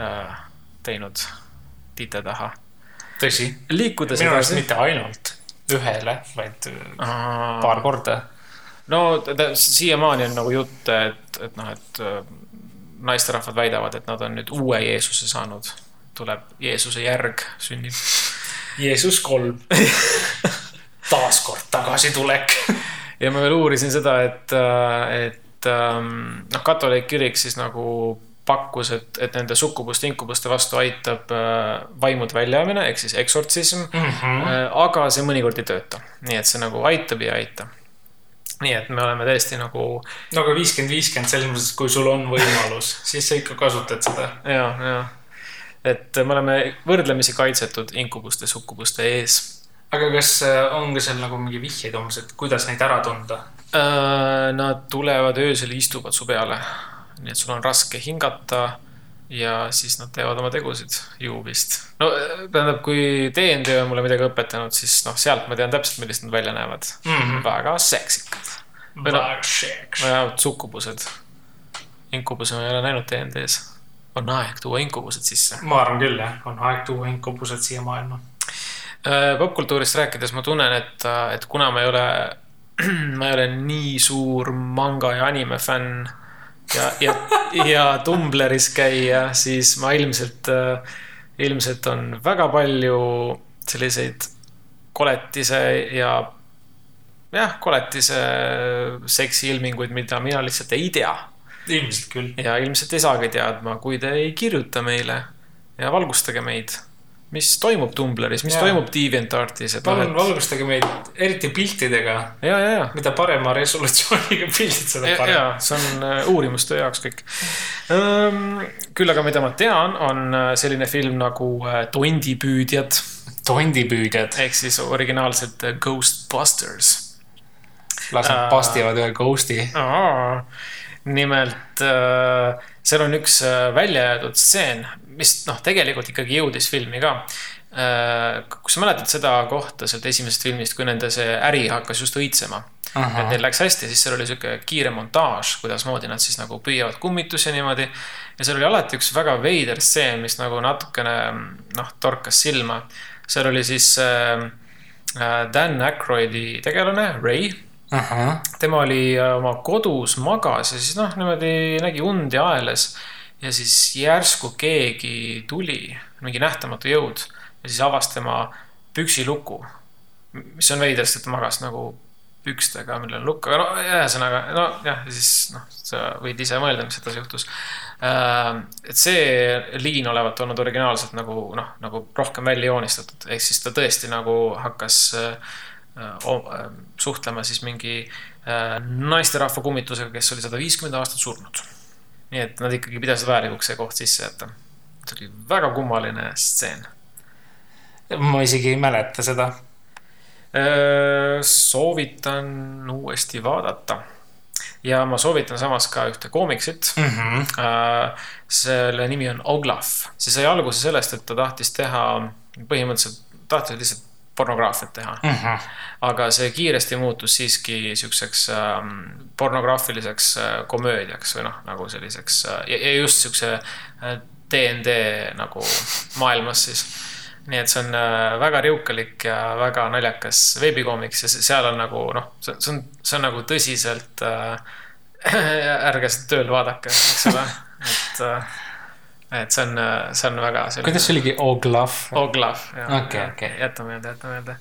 äh, teinud tiite taha. tõsi. liikudes minu arust mitte ainult ühele, vaid Aa. paar korda. no siiamaani on nagu jutt, et, et noh, et äh, naisterahvad väidavad, et nad on nüüd uue Jeesuse saanud. tuleb Jeesuse järg, sünnib Jeesus kolm [LAUGHS] taaskord tagasitulek ja ma veel uurisin seda, et, äh, et ähm, noh, katoliik kirik siis nagu pakkus, et, et nende sukkubuste, inkubuste vastu aitab äh, vaimude väljaajamine ehk siis eksortsism mm. -hmm. aga see mõnikord ei tööta, nii et see nagu aitab ja ei aita. nii et me oleme tõesti nagu. no aga viiskümmend, viiskümmend selles mõttes, et kui sul on võimalus, [LAUGHS] siis sa ikka kasutad seda. ja, ja et me oleme võrdlemisi kaitsetud inkubuste, sukkubuste ees. Aga kas äh, on ka seal nagu mingi vihjeid umbes, et kuidas neid ära tunda? Äh, nad tulevad öösel, istuvad su peale, nii et sul on raske hingata ja siis nad teevad oma tegusid ju vist. no äh, tähendab, kui DND on mulle midagi õpetanud, siis noh, sealt ma tean täpselt, millised nad välja näevad mm. -hmm. väga seksikad. seks. või vähemalt sukkubused. inkubuse ma ei ole näinud DND-s on aeg tuua inkubused sisse. ma arvan küll jah, on aeg tuua inkubused siia maailma. Äh, popkultuurist rääkides ma tunnen, et, äh, et kuna ma ei ole, [CLEARS THROAT] ma ei ole nii suur manga ja anime fänn ja, ja, ja Tumbleris käia, siis ma ilmselt, äh, ilmselt on väga palju selliseid koletise ja jah, koletise seksiilminguid, mida mina lihtsalt ei tea ilmselt küll. ja ilmselt ei saagi teadma, kui te ei kirjuta meile ja valgustage meid. Mis toimub Tumbleris, mis ja. toimub DeviantArtis, et palun valgustage meid, eriti piltidega. ja, ja, ja. mida parema resolutsiooniga pildid, seda parem. ja, see on uh, uurimustöö jaoks kõik um,. küll aga, mida ma tean, on äh, selline film nagu uh, Tondipüüdjad. tondipüüdjad. ehk siis originaalselt Ghostbusters. las nad pastivad ühe ghost'i nimelt äh, seal on üks äh, välja jäetud stseen, mis noh, tegelikult ikkagi jõudis filmi ka. Äh, kus sa mäletad seda kohta sealt esimesest filmist, kui nende see äri hakkas just õitsema. et neil läks hästi, siis seal oli sihuke kiire montaaž, kuidasmoodi nad siis nagu püüavad kummitusi niimoodi. ja seal oli alati üks väga veider stseen, mis nagu natukene noh, torkas silma. seal oli siis äh, Dan Aykroydi tegelane, Ray Aha. tema oli äh, oma kodus, magas ja siis noh, niimoodi nägi und ja aeles. Ja siis järsku keegi tuli, mingi nähtamatu jõud ja siis avas tema püksiluku. mis on veider, sest ta magas nagu pükstega, millel on lukk, aga no ühesõnaga, nojah, ja siis noh, sa võid ise mõelda, mis sedasi juhtus. et see liin olevat olnud originaalselt nagu noh, nagu rohkem välja joonistatud, ehk siis ta tõesti nagu hakkas suhtlema siis mingi naisterahva kummitusega, kes oli sada viiskümmend aastat surnud. Nii et nad ikkagi pidasid vajalikuks see koht sisse jätta. see oli väga kummaline stseen. ma isegi ei mäleta seda soovitan uuesti vaadata. ja ma soovitan samas ka ühte koomiksit mm. -hmm. selle nimi on Oglaf. see sai alguse sellest, et ta tahtis teha, põhimõtteliselt tahtis lihtsalt pornograafiat teha mm. -hmm. aga see kiiresti muutus siiski siukseks ähm, pornograafiliseks äh, komöödiaks või noh, nagu selliseks äh, ja just siukse äh, DND nagu maailmas siis nii et see on äh, väga riukalik ja väga naljakas veebikoomiks ja seal on nagu noh, see on, see on nagu tõsiselt äh,. [LAUGHS] ärge seda tööl vaadake, eks ole, [LAUGHS] et äh, et see on, see on väga selline.... kuidas see oligi, Oglav? Oglav, jah okay,. Okay. jäta meelde, jäta meelde.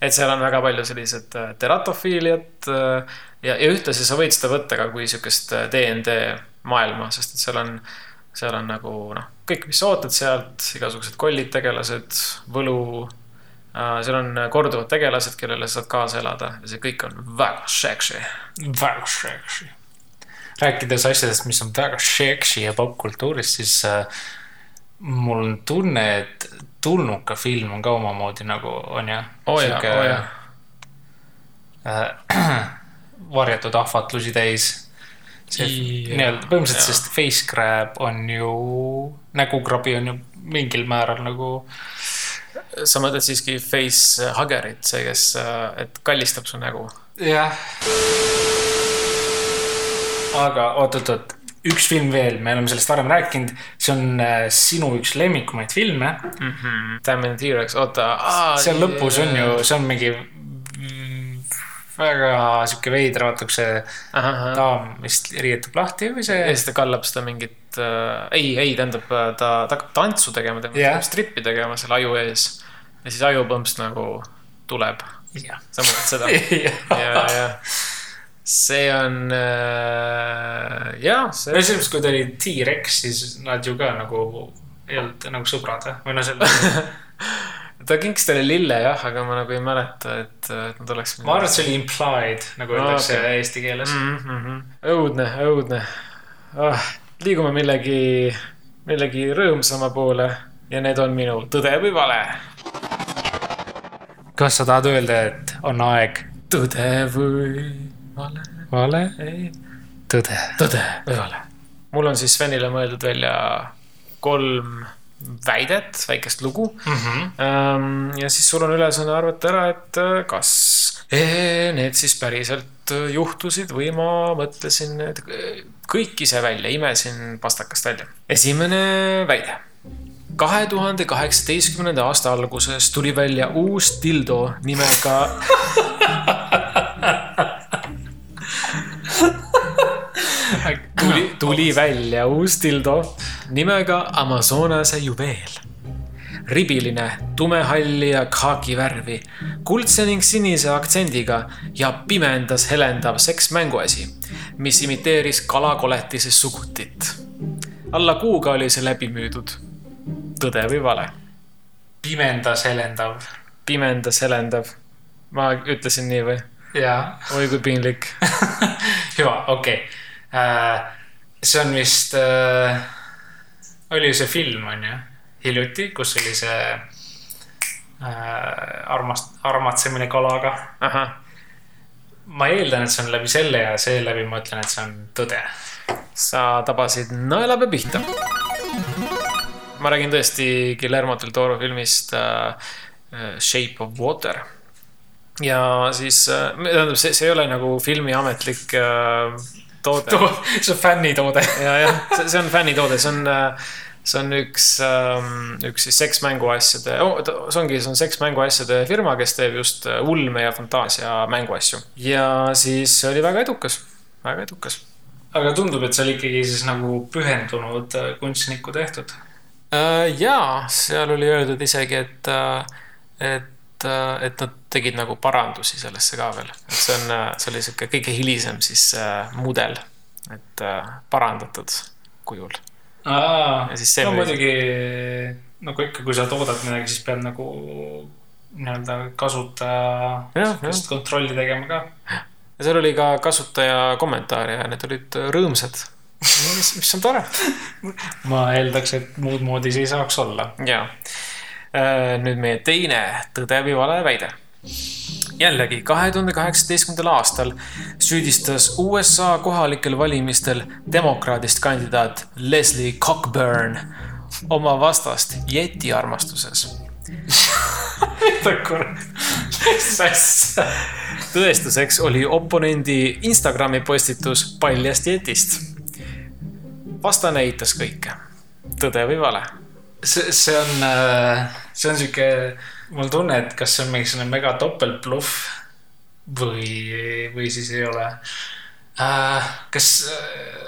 et seal on väga palju sellised äh, teratofiiliat ja, ja ühtlasi sa võid seda võtta ka kui sihukest DND maailma, sest et seal on seal on nagu noh, kõik, mis sa ootad sealt, igasugused kollid, tegelased, võlu äh,. seal on korduvad tegelased, kellele sa saad kaasa elada ja see kõik on väga sexy. väga sexy. Rääkides asjadest, mis on väga sexy ja popkultuurist, siis äh, mul on tunne, et tulnuka film on ka omamoodi nagu on ju. oo oh oo jaa. Äh, [CLEARS THROAT] varjatud ahvatlusi täis nii-öelda põhimõtteliselt, sest face grab on ju, nägukrabi on ju mingil määral nagu. sa mõtled siiski face hugger'it, see, kes, et kallistab su nägu? jah. Aga oot-oot-oot, üks film veel, me oleme sellest varem rääkinud, see on äh, sinu üks lemmikumaid filme mm. -hmm. Damn and T-Rex, oota. seal lõpus on ju, see on mingi väga sihuke veider, vaata, kui see daam vist riietub lahti või see. ja siis ta kallab seda mingit äh,, ei, ei, tähendab, ta, ta hakkab tantsu tegema, ta yeah. hakkab strippi tegema selle aju ees. ja siis ajupõmps nagu tuleb. sa mõtled seda [LAUGHS] ja, ja see on äh,, jah see.... no selles mõttes, kui ta oli T-Rex, siis nad ju ka nagu ei olnud nagu sõbrad või noh, selle [LAUGHS] ta kinkis talle lille jah, aga ma nagu ei mäleta, et, et nad oleks. ma arvan, et see oli implied, nagu öeldakse okay. eesti keeles mm. -hmm. õudne, õudne ah,. liigume millegi, millegi rõõmsama poole ja need on minu tõde või vale. kas sa tahad öelda, et on aeg? tõde või vale? vale? ei. tõde. tõde või vale? mul on siis Svenile mõeldud välja kolm väidet, väikest lugu mm. -hmm. ja siis sul on ülesanne arvata ära, et äh, kas need siis päriselt äh, juhtusid või ma mõtlesin need kõik ise välja, imesin pastakast välja. esimene väide. kahe tuhande kaheksateistkümnenda aasta alguses tuli välja uus dildo nimega [LAUGHS] [LAUGHS] tuli, tuli välja uus dildo nimega Amazonase juveel. ribiline, tumehalli ja khaaki värvi, kuldse ning sinise aktsendiga ja pimendas helendav seksmänguasi, mis imiteeris kalakoletise sugutit. alla kuuga oli see läbi müüdud. tõde või vale? pimendas helendav. pimendas helendav. ma ütlesin nii või? jaa. oi kui piinlik [LAUGHS] hüva, okei okay see on vist, äh, oli see film, on ju, hiljuti, kus oli see äh, armast-, armatsemine kalaga. ma eeldan, et see on läbi selle ja seeläbi ma ütlen, et see on tõde. sa tabasid naelapea pihta. ma räägin tõesti Guillermo del Toro filmist uh, Shape of Water ja siis äh,, tähendab, see, see ei ole nagu filmi ametlik äh, [LAUGHS] toode see on fännitoode ja, jah, see, on fännitoode, see on, see on üks, ähm, üks siis seksmänguasjade oh,, see ongi, see on seksmänguasjade firma, kes teeb just äh, ulme ja fantaasia mänguasju. ja siis oli väga edukas, väga edukas. aga tundub, et see oli ikkagi siis nagu pühendunud äh, kunstniku tehtud? Äh, jaa, seal oli öeldud isegi, et, et et nad tegid nagu parandusi sellesse ka veel, et see on, see oli sihuke kõige hilisem siis äh, mudel, et äh, parandatud kujul. no või- muidugi nagu ikka, kui sa toodad midagi, siis pead nagu nii-öelda kasutaja kontrolli tegema ka. ja seal oli ka kasutaja kommentaare ja need olid rõõmsad. mis, mis on tore. [LAUGHS] ma eeldaks, et muud moodi see ei saaks olla. ja nüüd meie teine tõde või vale väide. jällegi kahe tuhande kaheksateistkümnendal aastal süüdistas USA kohalikel valimistel demokraadist kandidaat Leslie Cockburn oma vastast jeti armastuses. mis [LAUGHS] asja? tõestuseks oli oponendi Instagrami postitus paljast jetist. vastane eitas kõike. tõde või vale? see, see on, see on sihuke, mul tunne, et kas see on mingisugune mega topeltbluff või, või siis ei ole. kas äh,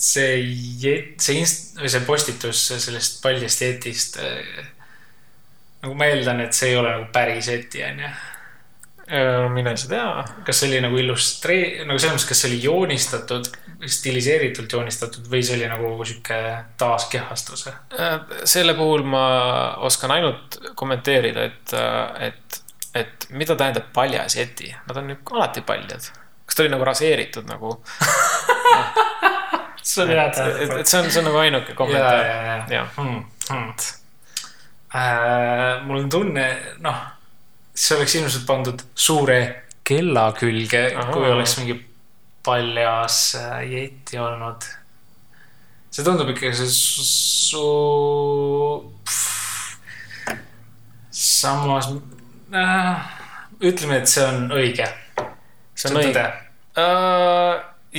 see jet, see inst-, või see postitus sellest paljast jetist, nagu ma eeldan, et see ei ole nagu päris jeti, onju. mine sa tea. kas see oli nagu illustree-, nagu selles mõttes, kas see oli joonistatud, stiliseeritult joonistatud või see oli nagu sihuke taaskehastus? selle puhul ma oskan ainult kommenteerida, et, et, et mida tähendab paljas jeti, nad on ju alati paljad. kas ta oli nagu raseeritud nagu? [LAUGHS] see on hea et, et, see on, see on nagu ainuke ja, kommentaar. ja, ja jah, hmm,. Hmm. Äh, mul on tunne, noh, see oleks ilmselt pandud suure kella külge, kui oleks mingi paljas äh, jeti olnud. see tundub ikka see su, su.... samas äh,, ütleme, et see on õige. see on õige.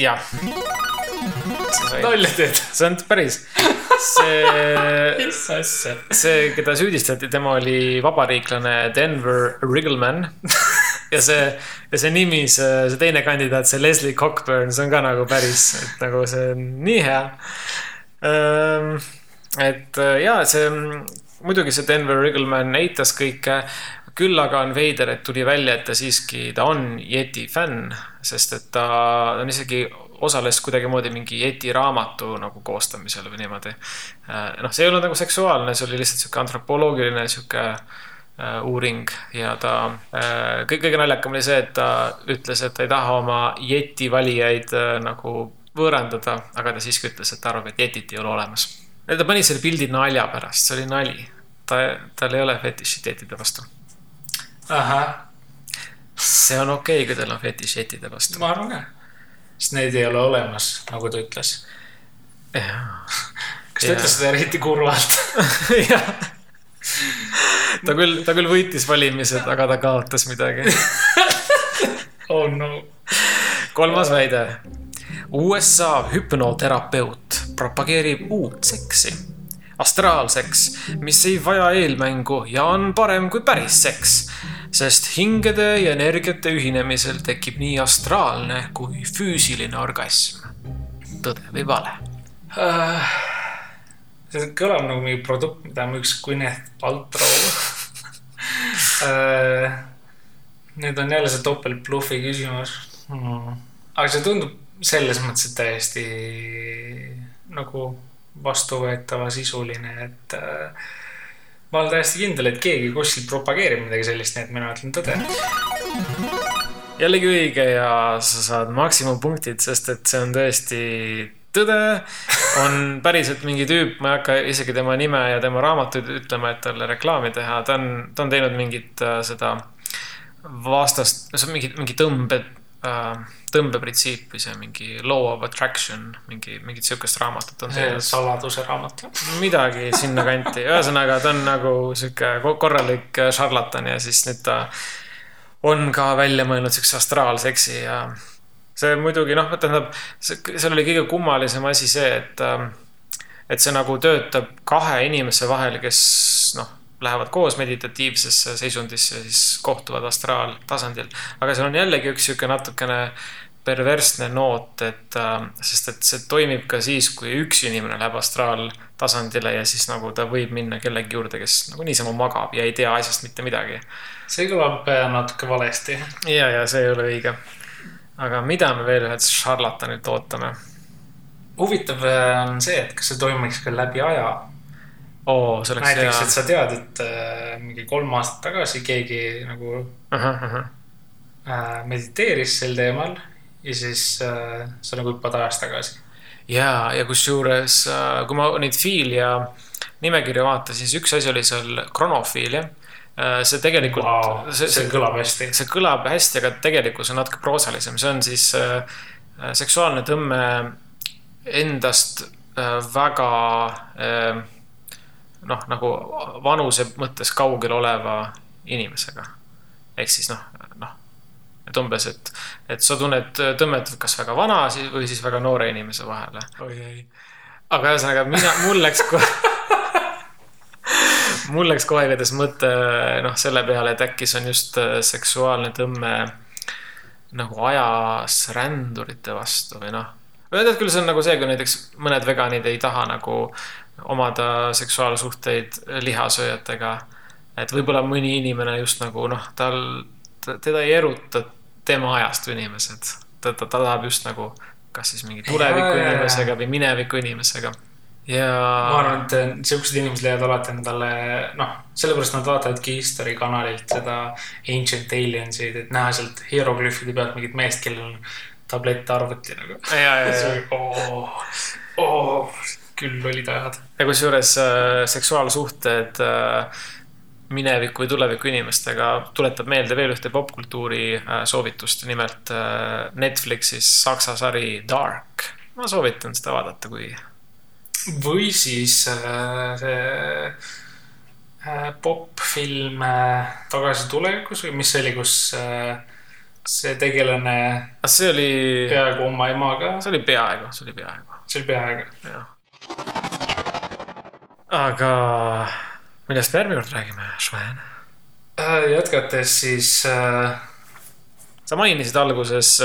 jah. nalja teed. see on päris, see, [LAUGHS] mis asja? see, keda süüdistati, tema oli vabariiklane Denver Riggleman. [LAUGHS] ja see, ja see nimi, see, see teine kandidaat, see Leslie Cockburn, see on ka nagu päris, et nagu see on nii hea. et äh, ja see, muidugi see Denver Riggleman eitas kõike. küll aga on veider, et tuli välja, et ta siiski, ta on Yeti fänn, sest et ta on isegi osales kuidagimoodi mingi Yeti raamatu nagu koostamisel või niimoodi. noh, see ei olnud nagu seksuaalne, see oli lihtsalt sihuke antropoloogiline sihuke äh, uuring ja ta äh,, kõige, kõige naljakam oli see, et ta ütles, et ta ei taha oma Yeti valijaid äh, nagu võõrandada, aga ta siiski ütles, et ta arvab, et Yetit ei ole olemas. ja ta pani selle pildi nalja pärast, see oli nali. ta, tal ei ole fetišit Yetide vastu. ahah, see on okei okay,, kui teil on fetiš Yetide vastu. ma arvan ka. sest neid ei ole olemas, nagu ta ütles. kas ta ütles seda eriti kurvalt? [LAUGHS] jah. Ta küll, ta küll võitis valimised, aga ta kaotas midagi. [LAUGHS] oh no. kolmas väide. USA hüpnoterapeut propageerib uut seksi, astraalseks, mis ei vaja eelmängu ja on parem kui päris seks, sest hingede ja energiate ühinemisel tekib nii astraalne kui füüsiline orgasm. tõde või vale? See kõlab nagu mingi produkt, mida müüks Gwyneth Paltrow. [LAUGHS] Need on jälle see topeltbluffi küsimus hmm.. aga see tundub selles mõttes, täiesti nagu vastuvõetava sisuline, et äh, ma olen täiesti kindel, et keegi kuskil propageerib midagi sellist, nii et mina ütlen tõde. jällegi õige ja sa saad maksimumpunktid, sest et see on tõesti tõde. on päriselt mingi tüüp, ma ei hakka isegi tema nime ja tema raamatuid ütlema, et talle reklaami teha, ta on, ta on teinud mingit äh, seda vastast, see on mingi, mingi tõmbe äh,, tõmbeprintsiip või see mingi law of attraction, mingi, mingit sihukest raamatut on teinud. saladuse raamat. midagi sinnakanti, ühesõnaga ta on nagu sihuke ko- korralik äh, šarlatan ja siis nüüd ta on ka välja mõelnud siukse astraalseksi ja see muidugi noh, tähendab, seal oli kõige kummalisem asi see, et, et see nagu töötab kahe inimese vahel, kes noh, lähevad koos meditatiivsesse seisundisse siis kohtuvad astraaltasandil. aga seal on jällegi üks sihuke natukene perversne noot, et äh, sest et see toimib ka siis, kui üks inimene läheb astraaltasandile ja siis nagu ta võib minna kellegi juurde, kes nagu niisama magab ja ei tea asjast mitte midagi. see kõlab äh, natuke valesti. ja, ja see ei ole õige. Aga mida me veel ühelt šarlatanilt ootame? huvitav äh, on see, et kas see toimuks ka läbi aja. oo, see oleks näiteks, hea et. sa tead, et äh, mingi kolm aastat tagasi keegi nagu äh, mediteeris sel teemal ja siis äh, sa nagu hüppad ajas tagasi. ja, ja kusjuures, kui ma neid fiilia nimekirja vaatasin, siis üks asi oli seal kronofiilia. See tegelikult Wow, see, see kõlab hästi. see kõlab hästi, aga tegelikkus on natuke proosalisem, see on siis äh, seksuaalne tõmme endast äh, väga äh, noh, nagu vanuse mõttes kaugel oleva inimesega. ehk siis noh, noh, et umbes, et, et sa tunned tõmmet kas väga vana või siis väga noore inimese vahele. aga ühesõnaga mina, mul läks kohe [LAUGHS] mul läks kohe igatahes mõte noh, selle peale, et äkki see on just äh, seksuaalne tõmme nagu ajas rändurite vastu või noh. tead küll, see on nagu see, kui näiteks mõned veganid ei taha nagu omada seksuaalsuhteid lihasööjatega. et võib-olla mõni inimene just nagu noh, tal, teda ei eruta tema ajastu inimesed. ta, ta, ta tahab just nagu kas siis mingi tuleviku inimesega või mineviku inimesega. ja. ma arvan, et äh, siuksed inimesed leiavad alati endale, noh, sellepärast nad vaatavadki History kanalilt seda Ancient Aliensid, et näha sealt hieroglüüfide pealt mingit meest, kellel on tablett arvuti nagu. ja, ja, ja, [LAUGHS] oo, küll olid ajad. ja kusjuures äh, seksuaalsuhted äh, mineviku või tuleviku inimestega tuletab meelde veel ühte popkultuuri äh, soovitust, nimelt äh, Netflixis saksa sari Dark. ma soovitan seda vaadata, kui või siis äh, see äh, popfilm äh, Tagasi tulevikus või mis see oli, kus äh, see tegelane Ah, see oli, peaaegu oma emaga, see oli peaaegu, see oli peaaegu, see oli peaaegu. jah. aga millest me järgmine kord räägime, Sven? Äh, jätkates siis äh, sa mainisid alguses,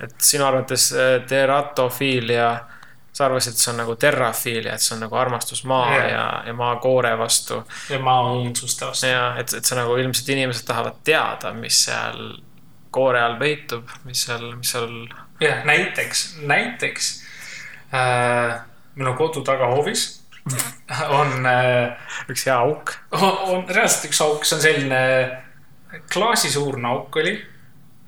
et sinu arvates äh, teratofiilia, sa arvasid, et see on nagu terrafiilia, et see on nagu armastus maa Jah. ja, ja maakoore vastu. ja maaõõnsuste vastu. ja et, et see nagu ilmselt inimesed tahavad teada, mis seal koore all peitub, mis seal, mis seal. jah, näiteks, näiteks äh, minu kodu tagahoovis [LAUGHS] on äh, üks hea auk. on, on reaalselt üks auk, see on selline klaasisuurune auk oli.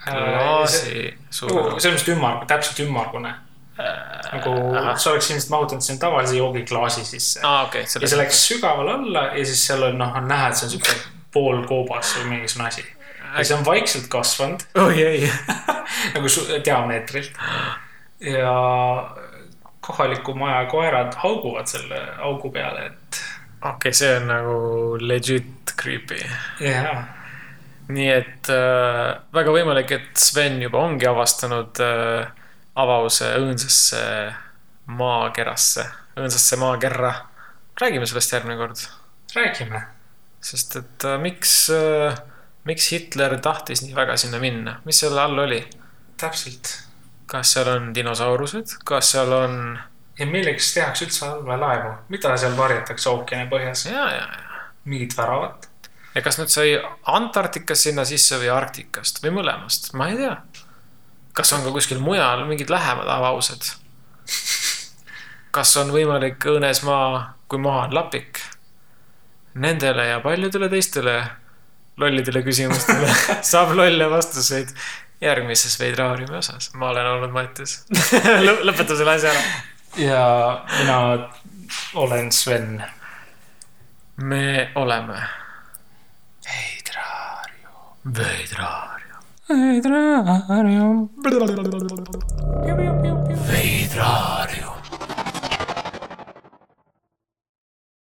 klaasi suur nagu. selles mõttes ümmargune, täpselt ümmargune. Nagu sa oleks ilmselt mahutanud sinna tavalise joogiklaasi sisse. aa, okei, ja see läks sügavale alla ja siis seal on noh, on näha, et see on siuke poolkoobas või mingisugune asi. ja see on vaikselt kasvanud oi ei. [LAUGHS] nagu diameetrilt. ja kohaliku maja koerad hauguvad selle augu peale, et okei, see on nagu legit creepy. jaa. nii et äh, väga võimalik, et Sven juba ongi avastanud äh, avause õõnsasse maakerasse, õõnsasse maakerra. räägime sellest järgmine kord, räägime. sest et äh, miks äh,, miks Hitler tahtis nii väga sinna minna, mis selle all oli? täpselt. kas seal on dinosaurused, kas seal on ja milleks tehakse üldse allveelaevu, mida seal varjatakse ookeani põhjas? ja, ja, ja, mingit väravat? ja kas nüüd sai Antarktikast sinna sisse või Arktikast või mõlemast, ma ei tea. Kas on ka kuskil mujal mingid lähemad avaused? kas on võimalik õõnes maa, kui maa on lapik? Nendele ja paljudele teistele lollidele küsimustele [LAUGHS] saab lolle vastuseid järgmises Veidraariumi osas. ma olen olnud Mattias. [LAUGHS] lõpeta selle asja ära. ja mina olen Sven. me oleme Veidraarium. Veidraarium. Veidraarium. Veidraarium.